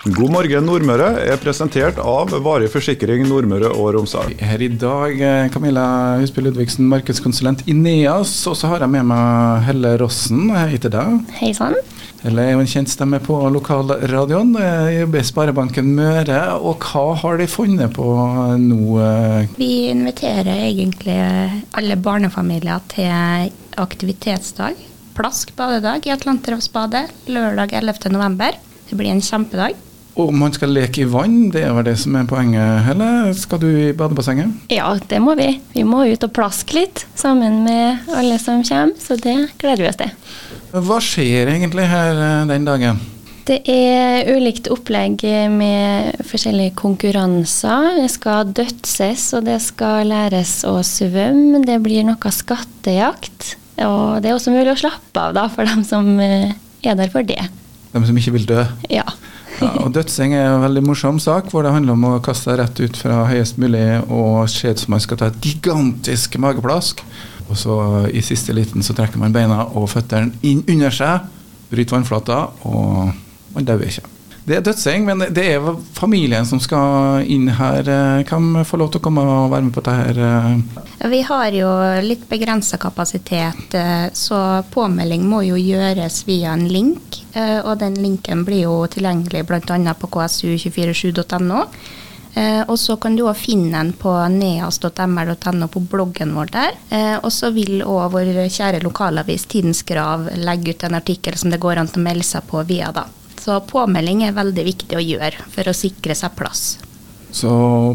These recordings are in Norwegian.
God morgen Nordmøre er presentert av Varig forsikring Nordmøre og Romsdal. Her i dag eh, Camilla Husby Ludvigsen, markedskonsulent i NEAS. Og så har jeg med meg Helle Rossen. Hei til deg. Hei sann. Helle er jo en kjent stemme på lokalradioen. Jobber i Sparebanken Møre. Og hva har de funnet på nå? eh? Vi inviterer egentlig alle barnefamilier til aktivitetsdag. Plask badedag i Atlanterhavsbadet lørdag 11. november. Det blir en kjempedag. Og man skal leke i vann, det er vel det som er poenget, Helle? Skal du i badebassenget? Ja, det må vi. Vi må ut og plaske litt sammen med alle som kommer, så det gleder vi oss til. Hva skjer egentlig her eh, den dagen? Det er ulikt opplegg med forskjellige konkurranser. Det skal dødses, og det skal læres å svømme. Det blir noe skattejakt. Og det er også mulig å slappe av da, for dem som eh, er der for det. De som ikke vil dø? Ja. Ja, og Dødseng er en veldig morsom sak, hvor det handler om å kaste seg rett ut fra høyest mulig og se ut som man skal ta et gigantisk mageplask. Og så i siste liten så trekker man beina og føttene inn under seg, bryter vannflata, og man dauer ikke. Det er dødseng, men det er familien som skal inn her. Hvem får lov til å komme og være med på dette? her? Vi har jo litt begrensa kapasitet, eh, så påmelding må jo gjøres via en link. eh, Og den linken blir jo tilgjengelig bl.a. på ksu247.no. Eh, og så kan du òg finne den på neas.mr.no på bloggen vår der. Eh, og så vil òg vår kjære lokalavis Tidens Grav legge ut en artikkel som det går an å melde seg på via da. Så påmelding er veldig viktig å gjøre for å sikre seg plass. Så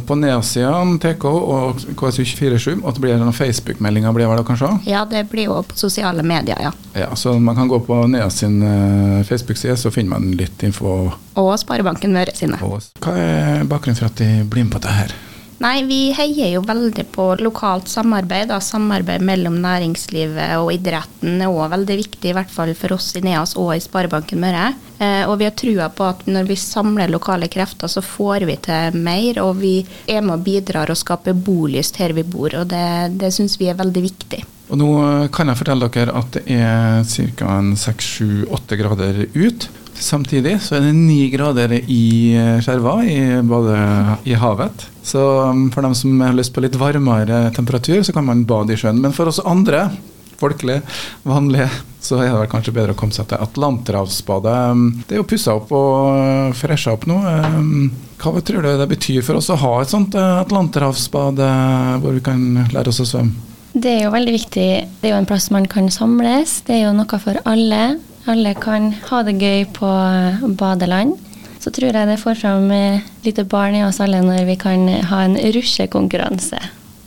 på nedsiden TK og KSU247, at det blir noen Facebook-meldinger, blir det kanskje? Ja, det blir jo på sosiale medier, ja. Ja, så man kan gå på Nea sin eh, Facebook-side, så finner man litt info. Og Sparebanken Møre sine. Hva er bakgrunnen for at de blir med på dette her? Nei, vi heier jo veldig på lokalt samarbeid. Da. Samarbeid mellom næringslivet og idretten er òg veldig viktig, i hvert fall for oss i NEAS og i Sparebanken Møre. Eh, og vi har trua på at når vi samler lokale krefter, så får vi til mer. Og vi er med og bidrar og skaper bolyst her vi bor, og det, det syns vi er veldig viktig. Og nå kan jeg fortelle dere at det er ca. 6-7-8 grader ut. Samtidig så er det 9 grader i eh, skjerva, i, både i havet. Så um, for dem som har lyst på litt varmere temperatur, så kan man bade i sjøen. Men for oss andre, folkelige, vanlige, så er det vel kanskje bedre å komme seg til Atlanterhavsbadet. Um, Det er jo pussa opp og fresha opp nå. Um, Hva tror du det betyr for oss å ha et sånt eh, Atlanterhavsbad eh, hvor vi kan lære oss å svømme? Det er jo veldig viktig. Det er jo en plass man kan samles. Det er jo noe for alle. Alle kan ha det gøy på badeland. Så tror jeg det får fram eh, lite barn i oss alle når vi kan ha en rusjekonkurranse.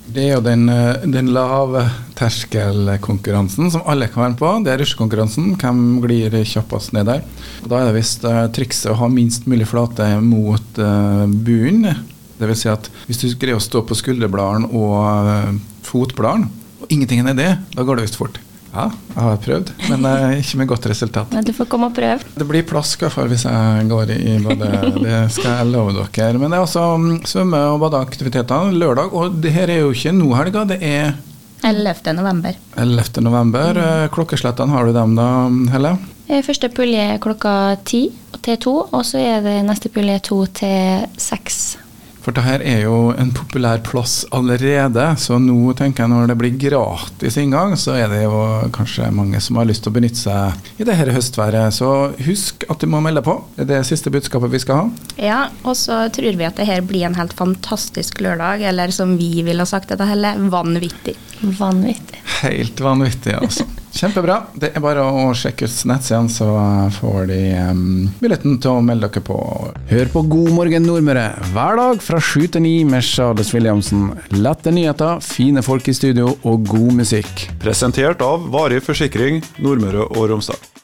Det er jo den, den lave terskelkonkurransen som alle kan være med på. Det er rusjekonkurransen. Hvem glir kjappest ned der? Og da er det visst trikset å ha minst mulig flate mot uh, bunnen. Vil si at hvis du greier å stå på skulderbladene og uh, fotbladene, og ingenting er det, da går det visst fort. Ja, jeg har prøvd, men uh, ikke med godt resultat. Men du får komme og prøve. Det blir plask i hvis jeg går i badet, det skal jeg love dere. Men det er altså mm, svømme- og badeaktiviteter lørdag, og det her er jo ikke nå helga, det er 11. november. 11. november. Mm. Klokkeslettene, har du dem da, Helle? Eh, Første pulje klokka ti til to, og så er det neste pulje to til seks. For dette er jo en populær plass allerede, så nå tenker jeg når det blir gratis inngang, så er det jo kanskje mange som har lyst til å benytte seg i det her høstværet. Så husk at du må melde på. Det er det siste budskapet vi skal ha. Ja, og så tror vi at det her blir en helt fantastisk lørdag, eller som vi ville sagt dette heller, vanvittig. Vanvittig. Helt vanvittig, altså. Kjempebra. Det er bare å sjekke ut nettsiden, så får de um, muligheten til å melde dere på. Hør på God morgen Nordmøre hver dag fra sju til ni med Charles Williamsen. Lette nyheter, fine folk i studio og god musikk. Presentert av Varig forsikring Nordmøre og Romsdal.